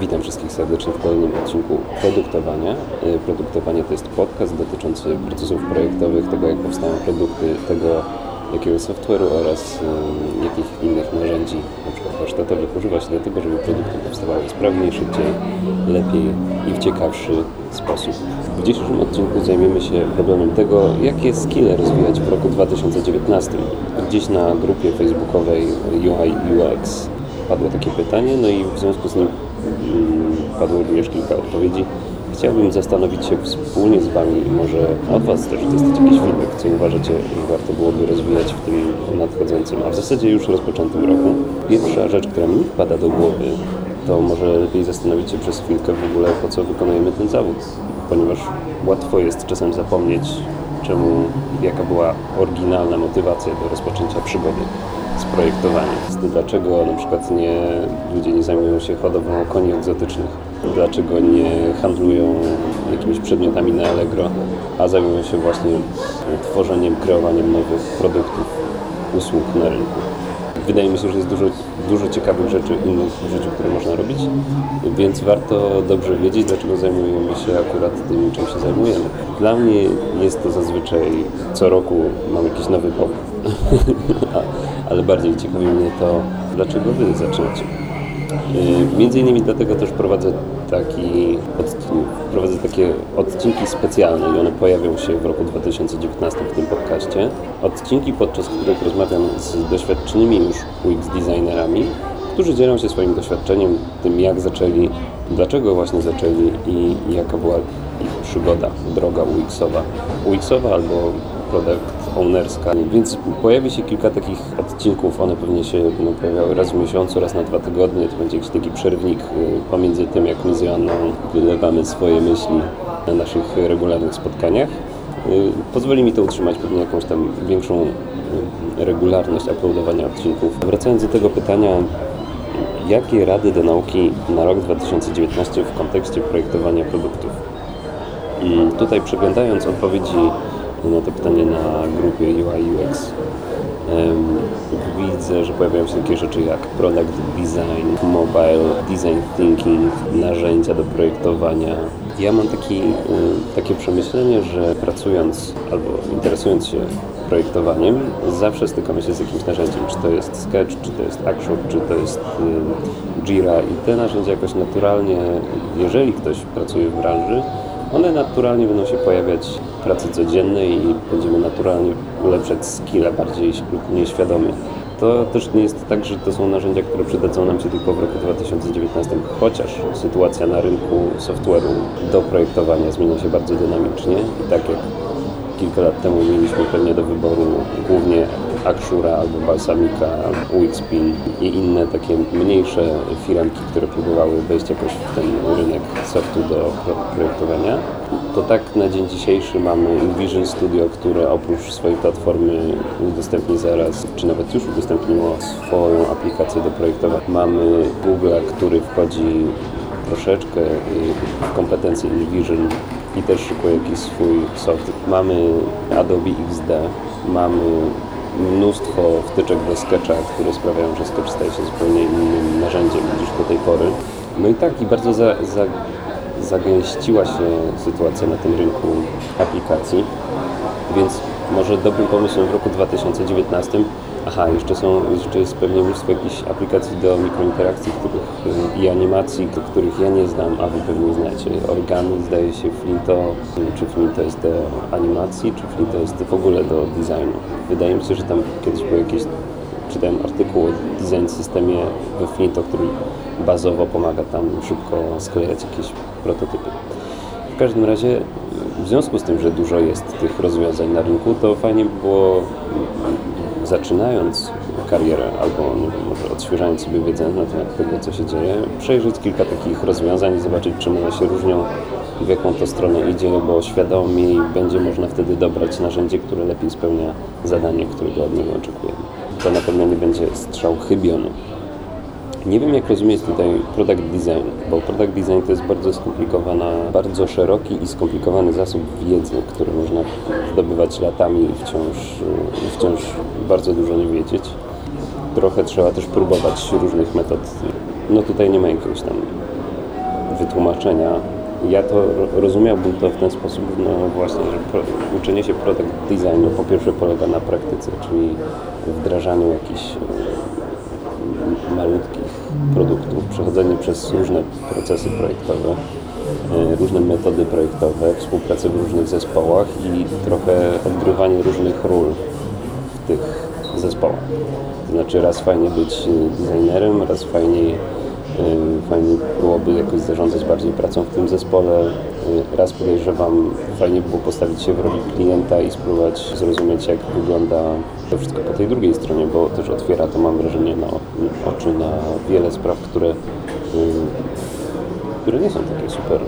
Witam wszystkich serdecznie w kolejnym odcinku Produktowania. Y, Produktowanie to jest podcast dotyczący procesów projektowych, tego jak powstają produkty, tego jakiego software'u oraz y, jakich innych narzędzi, na przykład warsztatowych, używa się do tego, żeby produkty powstawały sprawniej, szybciej, lepiej i w ciekawszy sposób. W dzisiejszym odcinku zajmiemy się problemem tego, jakie skille rozwijać w roku 2019. Gdzieś na grupie facebookowej UI UX padło takie pytanie, no i w związku z nim padło również kilka odpowiedzi. Chciałbym zastanowić się wspólnie z Wami, może od Was też dostać jakiś feedback, co uważacie, że warto byłoby rozwijać w tym nadchodzącym, a w zasadzie już rozpoczętym roku. Pierwsza rzecz, która mi wpada do głowy, to może lepiej zastanowić się przez chwilkę w ogóle, po co wykonujemy ten zawód, ponieważ łatwo jest czasem zapomnieć, czemu, jaka była oryginalna motywacja do rozpoczęcia przygody z projektowaniem. Dlaczego na przykład nie, ludzie nie zajmują się hodowlą koni egzotycznych? Dlaczego nie handlują jakimiś przedmiotami na Allegro, a zajmują się właśnie tworzeniem, kreowaniem nowych produktów, usług na rynku? Wydaje mi się, że jest dużo, dużo ciekawych rzeczy innych w życiu, które można robić, więc warto dobrze wiedzieć, dlaczego zajmujemy się akurat tym, czym się zajmujemy. Dla mnie jest to zazwyczaj co roku mam jakiś nowy powód, ale bardziej ciekawi mnie to, dlaczego Wy zaczynacie. Yy, Między innymi dlatego też prowadzę, taki odcinek, prowadzę takie odcinki specjalne i one pojawią się w roku 2019 w tym podcaście. Odcinki, podczas których rozmawiam z doświadczonymi już UX designerami, którzy dzielą się swoim doświadczeniem, tym jak zaczęli, dlaczego właśnie zaczęli i jaka była ich przygoda, droga UX-owa. UX-owa albo product ownerska, więc pojawi się kilka takich odcinków, one pewnie się będą pojawiały raz w miesiącu, raz na dwa tygodnie, to będzie jakiś taki przerwnik y, pomiędzy tym, jak my z Joanną wylewamy swoje myśli na naszych regularnych spotkaniach. Y, Pozwoli mi to utrzymać pewnie jakąś tam większą y, regularność uploadowania odcinków. Wracając do tego pytania, jakie rady do nauki na rok 2019 w kontekście projektowania produktów? Tutaj przeglądając odpowiedzi na to pytanie na grupie UI UX, widzę, że pojawiają się takie rzeczy jak product design, mobile, design thinking, narzędzia do projektowania. Ja mam taki, y, takie przemyślenie, że pracując albo interesując się projektowaniem, zawsze stykamy się z jakimś narzędziem, czy to jest Sketch, czy to jest Axure, czy to jest y, Jira. I te narzędzia jakoś naturalnie, jeżeli ktoś pracuje w branży, one naturalnie będą się pojawiać w pracy codziennej i będziemy naturalnie ulepszać skille bardziej lub mniej świadomie. To też nie jest tak, że to są narzędzia, które przydadzą nam się tylko w roku 2019, chociaż sytuacja na rynku software'u do projektowania zmienia się bardzo dynamicznie i tak jak kilka lat temu mieliśmy pewnie do wyboru głównie Axura albo Balsamika, UXPin i inne takie mniejsze firmki, które próbowały wejść jakoś w ten rynek softu do pro- projektowania. To tak na dzień dzisiejszy mamy InVision Studio, które oprócz swojej platformy udostępni zaraz, czy nawet już udostępniło swoją aplikację do projektowania. Mamy Google'a, który wchodzi troszeczkę w kompetencje InVision i też szykuje jakiś swój soft. Mamy Adobe XD, mamy mnóstwo wtyczek do Sketcha, które sprawiają, że Sketch staje się zupełnie innym narzędziem niż do tej pory. No i tak, i bardzo za, za, zagęściła się sytuacja na tym rynku aplikacji, więc może dobrym pomysłem w roku 2019 Aha, jeszcze są, jeszcze jest pewnie mnóstwo jakichś aplikacji do mikrointerakcji których, y, i animacji, których ja nie znam, a wy pewnie znacie. Origami zdaje się Flinto, czy Flinto jest do animacji, czy Flinto jest w ogóle do designu. Wydaje mi się, że tam kiedyś był jakiś, czytałem artykuł o design systemie we Flinto, który bazowo pomaga tam szybko sklejać jakieś prototypy. W każdym razie, w związku z tym, że dużo jest tych rozwiązań na rynku, to fajnie by było, zaczynając karierę albo nie wiem, może odświeżając sobie wiedzę na temat tego, co się dzieje, przejrzeć kilka takich rozwiązań i zobaczyć, czym one się różnią w jaką to stronę idzie, bo świadomiej będzie można wtedy dobrać narzędzie, które lepiej spełnia zadanie, którego od niego oczekujemy. To na pewno nie będzie strzał chybiony. Nie wiem, jak rozumieć tutaj product design, bo product design to jest bardzo skomplikowana, bardzo szeroki i skomplikowany zasób wiedzy, który można zdobywać latami i wciąż, wciąż bardzo dużo nie wiedzieć. Trochę trzeba też próbować różnych metod. No tutaj nie ma jakiegoś tam wytłumaczenia. Ja to rozumiałbym to w ten sposób, no właśnie, że pro, uczenie się product designu po pierwsze polega na praktyce, czyli wdrażaniu jakichś e, malutkich produktów, przechodzenie przez różne procesy projektowe, e, różne metody projektowe, współpracę w różnych zespołach i trochę odgrywanie różnych ról w tych zespołach. To znaczy raz fajnie być designerem, raz fajniej Fajnie byłoby jakoś zarządzać bardziej pracą w tym zespole. Raz podejrzewam, fajnie było postawić się w roli klienta i spróbować zrozumieć, jak wygląda to wszystko po tej drugiej stronie, bo też otwiera to, mam wrażenie, na oczy na wiele spraw, które, które nie są takie super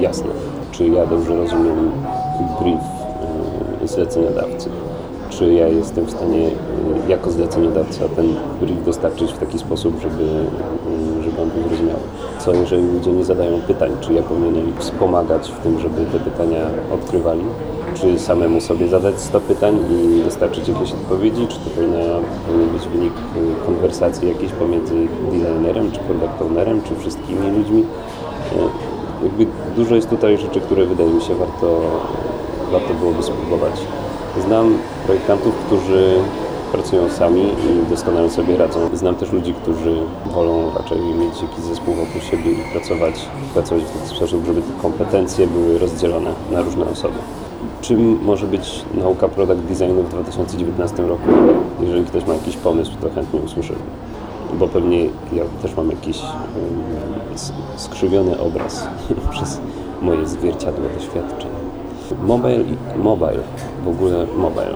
jasne. Czy ja dobrze rozumiem brief zleceniodawcy? czy ja jestem w stanie y, jako zleceniodawca ten brief dostarczyć w taki sposób, żeby, y, żeby on był zrozumiały. Co jeżeli ludzie nie zadają pytań, czy ja powinienem wspomagać w tym, żeby te pytania odkrywali, czy samemu sobie zadać 100 pytań i dostarczyć jakieś odpowiedzi, czy to powinna, powinien być wynik y, konwersacji jakiejś pomiędzy designerem, czy product ownerem, czy wszystkimi ludźmi. Jakby dużo jest tutaj rzeczy, które wydaje mi się warto, warto byłoby spróbować. Znam projektantów, którzy pracują sami i doskonale sobie radzą. Znam też ludzi, którzy wolą raczej mieć jakiś zespół wokół siebie i pracować, pracować w taki sposób, żeby te kompetencje były rozdzielone na różne osoby. Czym może być nauka product designu w 2019 roku? Jeżeli ktoś ma jakiś pomysł, to chętnie usłyszę, bo pewnie ja też mam jakiś skrzywiony obraz przez moje zwierciadłe doświadczeń. Mobile i mobile, w ogóle mobile.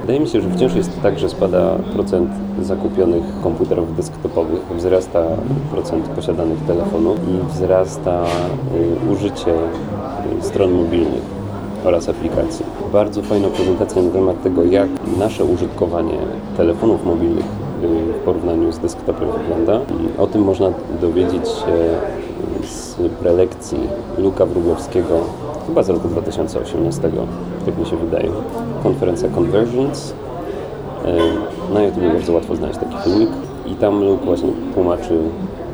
Wydaje mi się, że wciąż jest tak, że spada procent zakupionych komputerów desktopowych, wzrasta procent posiadanych telefonów i wzrasta y, użycie y, stron mobilnych oraz aplikacji. Bardzo fajna prezentacja na temat tego, jak nasze użytkowanie telefonów mobilnych y, w porównaniu z desktopem wygląda. O tym można dowiedzieć się z prelekcji Luka Wróblewskiego chyba z roku 2018, tak mi się wydaje. Konferencja Conversions. E, na YouTube bardzo łatwo znaleźć taki filmik i tam Luke właśnie tłumaczy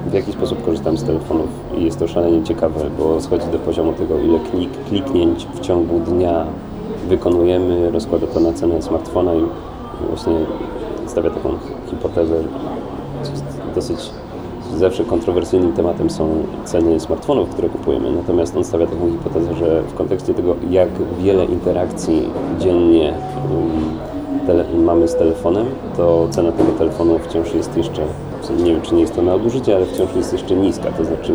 w jaki sposób korzystam z telefonów i jest to szalenie ciekawe, bo schodzi do poziomu tego, ile klik, kliknięć w ciągu dnia wykonujemy, rozkłada to na cenę smartfona i właśnie stawia taką hipotezę, dosyć zawsze kontrowersyjnym tematem są ceny smartfonów, które kupujemy. Natomiast on stawia taką hipotezę, że w kontekście tego, jak wiele interakcji dziennie um, mamy z telefonem, to cena tego telefonu wciąż jest jeszcze, nie wiem czy nie jest to nadużycie, ale wciąż jest jeszcze niska. To znaczy,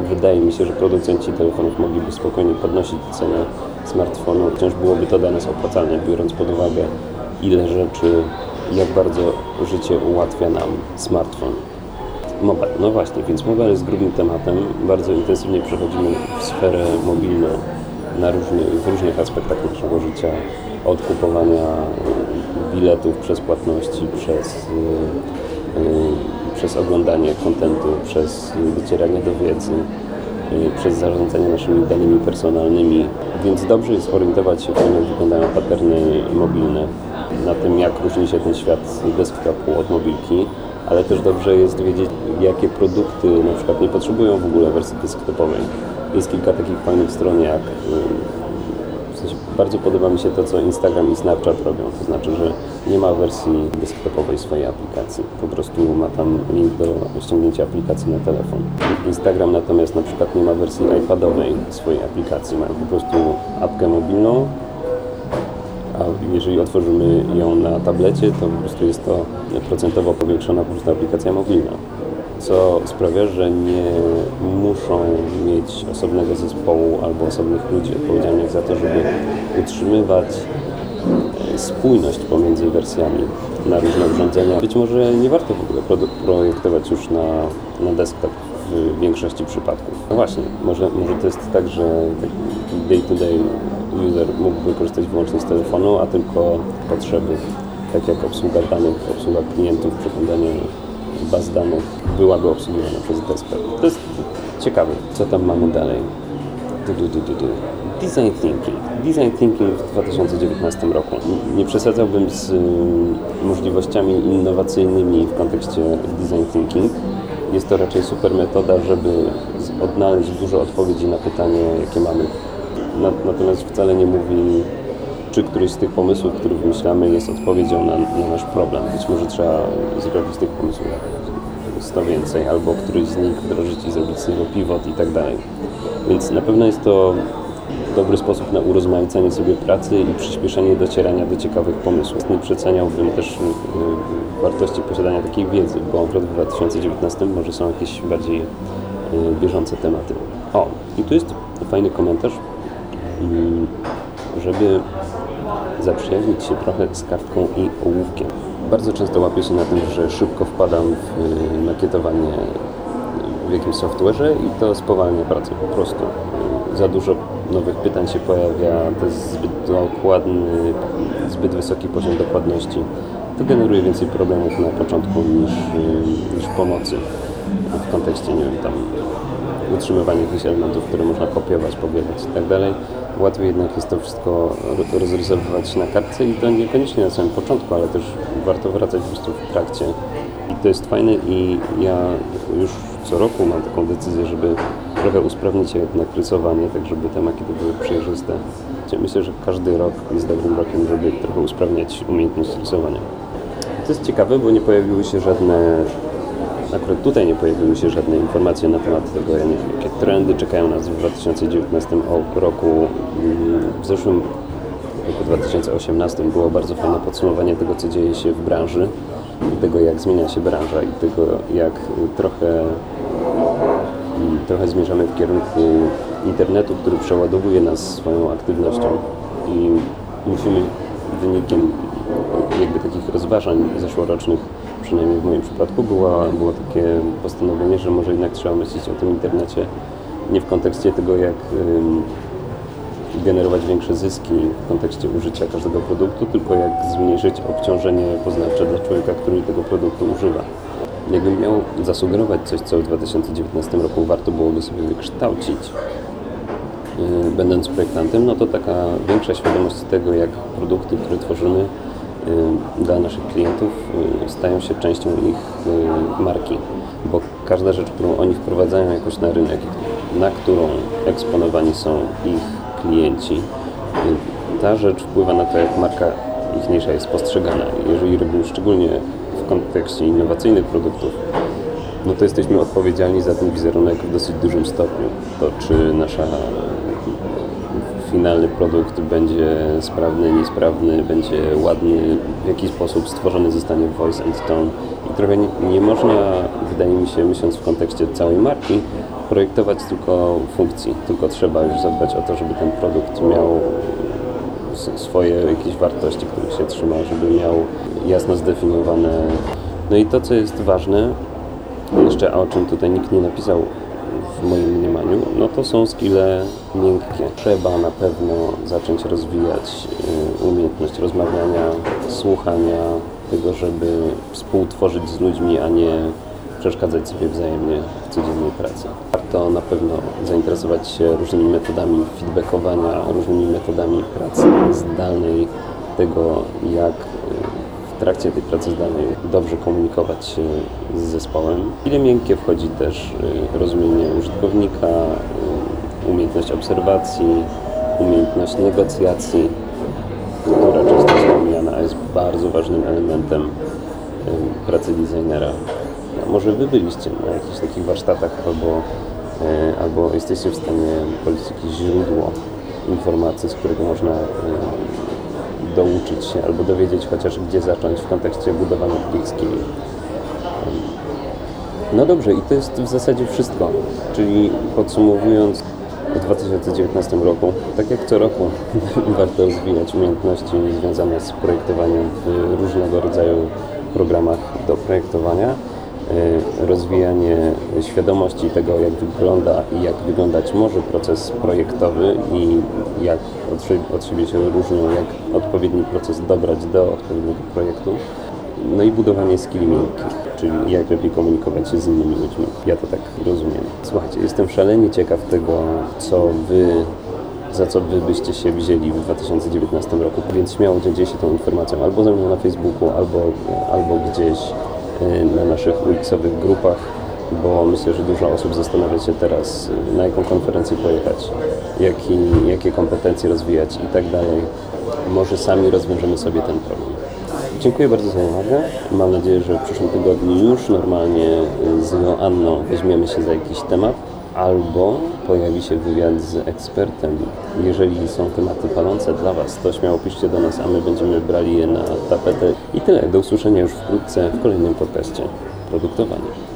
wydaje mi się, że producenci telefonów mogliby spokojnie podnosić cenę smartfonu. Wciąż byłoby to dla nas opłacalne, biorąc pod uwagę, ile rzeczy, jak bardzo życie ułatwia nam smartfon. Mobile, no właśnie, więc mobile jest grubym tematem. Bardzo intensywnie przechodzimy w sferę mobilną na w różnych aspektach naszego życia. Od kupowania y, biletów przez płatności, przez, yy, przez oglądanie kontentu, przez docieranie do wiedzy, yy, przez zarządzanie naszymi danymi personalnymi. Więc dobrze jest orientować się jak wyglądają paterny mobilne, na tym, jak różni się ten świat desktopu od mobilki ale też dobrze jest wiedzieć, jakie produkty na przykład nie potrzebują w ogóle wersji desktopowej. Jest kilka takich fajnych stron jak sensie bardzo podoba mi się to, co Instagram i Snapchat robią, to znaczy, że nie ma wersji desktopowej swojej aplikacji, po prostu ma tam link do ściągnięcia aplikacji na telefon. Instagram natomiast na przykład nie ma wersji iPadowej swojej aplikacji, mają po prostu apkę mobilną, a jeżeli otworzymy ją na tablecie, to po prostu jest to procentowo powiększona po prostu aplikacja mobilna, co sprawia, że nie muszą mieć osobnego zespołu albo osobnych ludzi odpowiedzialnych za to, żeby utrzymywać e, spójność pomiędzy wersjami na różne urządzenia. Być może nie warto w ogóle projektować już na, na desktop w większości przypadków. No właśnie, może, może to jest tak, że day-to-day -day user mógłby korzystać wyłącznie z telefonu, a tylko potrzeby, tak jak obsługa danych, obsługa klientów, przeglądanie baz danych byłaby obsługiwana przez desktop. To jest ciekawe, co tam mamy dalej. Du, du, du, du, du. Design thinking. Design thinking w 2019 roku. Nie przesadzałbym z możliwościami innowacyjnymi w kontekście design thinking, jest to raczej super metoda, żeby odnaleźć dużo odpowiedzi na pytanie, jakie mamy. Na, natomiast wcale nie mówi, czy któryś z tych pomysłów, które wymyślamy, jest odpowiedzią na, na nasz problem. Być może trzeba zrobić tych pomysłów 100 więcej, albo któryś z nich wdrożyć i zrobić z niego pivot i tak dalej. Więc na pewno jest to dobry sposób na urozmaicenie sobie pracy i przyspieszenie docierania do ciekawych pomysłów. Nie przeceniałbym też y, wartości posiadania takiej wiedzy, bo akurat w 2019 może są jakieś bardziej y, bieżące tematy. O, i tu jest fajny komentarz, mm, żeby zaprzyjaźnić się trochę z kartką i ołówkiem. Bardzo często łapię się na tym, że szybko wpadam w y, makietowanie w jakimś software'ze i to spowalnia pracę po prostu. Za dużo nowych pytań się pojawia, to jest zbyt dokładny, zbyt wysoki poziom dokładności. To generuje więcej problemów na początku niż, y, niż pomocy w kontekście, nie wiem, tam utrzymywania jakichś elementów, które można kopiować, powielać i tak dalej. Łatwiej jednak jest to wszystko ro- rozrysowywać na kartce i to niekoniecznie na samym początku, ale też warto wracać po prostu w trakcie. I to jest fajne i ja już co roku mam taką decyzję, żeby trochę usprawnić jednak rysowanie, tak żeby te makiety były przejrzyste. Myślę, że każdy rok jest dobrym rokiem, żeby trochę usprawniać umiejętność rysowania. To jest ciekawe, bo nie pojawiły się żadne Akurat tutaj nie pojawiły się żadne informacje na temat tego, jakie trendy czekają nas w 2019 o- roku. Mm, W zeszłym roku 2018 było bardzo fajne podsumowanie tego, co dzieje się w branży, tego, jak zmienia się branża i tego, jak trochę, mm, trochę zmierzamy w kierunku internetu, który przeładowuje nas swoją aktywnością i musimy wynikiem jakby takich rozważań zeszłorocznych, przynajmniej w moim przypadku, było, było takie postanowienie, że może jednak trzeba myśleć o tym internecie nie w kontekście tego, jak generować większe zyski w kontekście użycia każdego produktu, tylko jak zmniejszyć obciążenie poznawcze dla człowieka, który tego produktu używa. Jakbym miał zasugerować coś, co w 2019 roku warto byłoby sobie wykształcić, y, będąc projektantem, no to taka większa świadomość tego, jak produkty, które tworzymy dla naszych klientów, y, stają się częścią ich y, marki. Bo każda rzecz, którą oni wprowadzają jakoś na rynek, na którą eksponowani są ich klienci, y, ta rzecz wpływa na to, jak marka ichniejsza jest postrzegana. Jeżeli robimy szczególnie w kontekście innowacyjnych produktów, no to jesteśmy odpowiedzialni za ten wizerunek w dosyć dużym stopniu. To czy nasza finalny produkt będzie sprawny, niesprawny, będzie ładny, w jaki sposób stworzony zostanie voice and tone. I trochę nie, nie można, wydaje mi się, myśląc w kontekście całej marki, projektować tylko funkcji, tylko trzeba już zadbać o to, żeby ten produkt miał swoje jakieś wartości, których się trzyma, żeby miał jasno zdefiniowane. No i to, co jest ważne, jeszcze, a o czym tutaj nikt nie napisał w moim mniemaniu, no to są skille miękkie. Trzeba na pewno zacząć rozwijać y, umiejętność rozmawiania, słuchania, tego, żeby współtworzyć z ludźmi, a nie przeszkadzać sobie wzajemnie w codziennej pracy. Warto na pewno zainteresować się różnymi metodami feedbackowania, różnymi metodami pracy zdalnej, tego jak w trakcie tej pracy zdalnej dobrze komunikować się z zespołem. Ile miękkie wchodzi też y, rozumienie użytkownika, y, umiejętność obserwacji, umiejętność negocjacji, która często jest pomijana, a jest bardzo ważnym elementem y, pracy designera. A może Wy byliście na jakichś takich warsztatach albo, albo jesteście w stanie polecić jakieś źródło informacji, z którego można douczyć się albo dowiedzieć chociaż gdzie zacząć w kontekście budowania takich skilli. No dobrze, i to jest w zasadzie wszystko. Czyli podsumowując, w 2019 roku, tak jak co roku, warto rozwijać umiejętności związane z projektowaniem w różnego rodzaju programach do projektowania. Y, Rozwijanie świadomości tego, jak wygląda i jak wyglądać może proces projektowy i jak od siebie, się różnią, jak odpowiedni proces dobrać do odpowiedniego projektu. No i budowanie skilli czyli jak lepiej komunikować się z innymi ludźmi. Ja to tak rozumiem. Słuchajcie, jestem szalenie ciekaw tego, co wy, za co wy byście się wzięli w 2019 roku, więc śmiało dzielcie się tą informacją albo ze mną na Facebooku, albo, albo gdzieś na naszych UX-owych grupach. bo myślę, że dużo osób zastanawia się teraz, y, na jaką konferencję pojechać, jaki, jakie kompetencje rozwijać i tak dalej. Może sami rozwiążemy sobie ten problem. Dziękuję bardzo za uwagę. Mam nadzieję, że w przyszłym tygodniu już normalnie y, z Joanną weźmiemy się za jakiś temat, albo pojawi się wywiad z ekspertem. Jeżeli są tematy palące dla Was, to śmiało piszcie do nas, a my będziemy brali je na tapetę. I tyle. Do usłyszenia już wkrótce w kolejnym podcaście Produktowanie.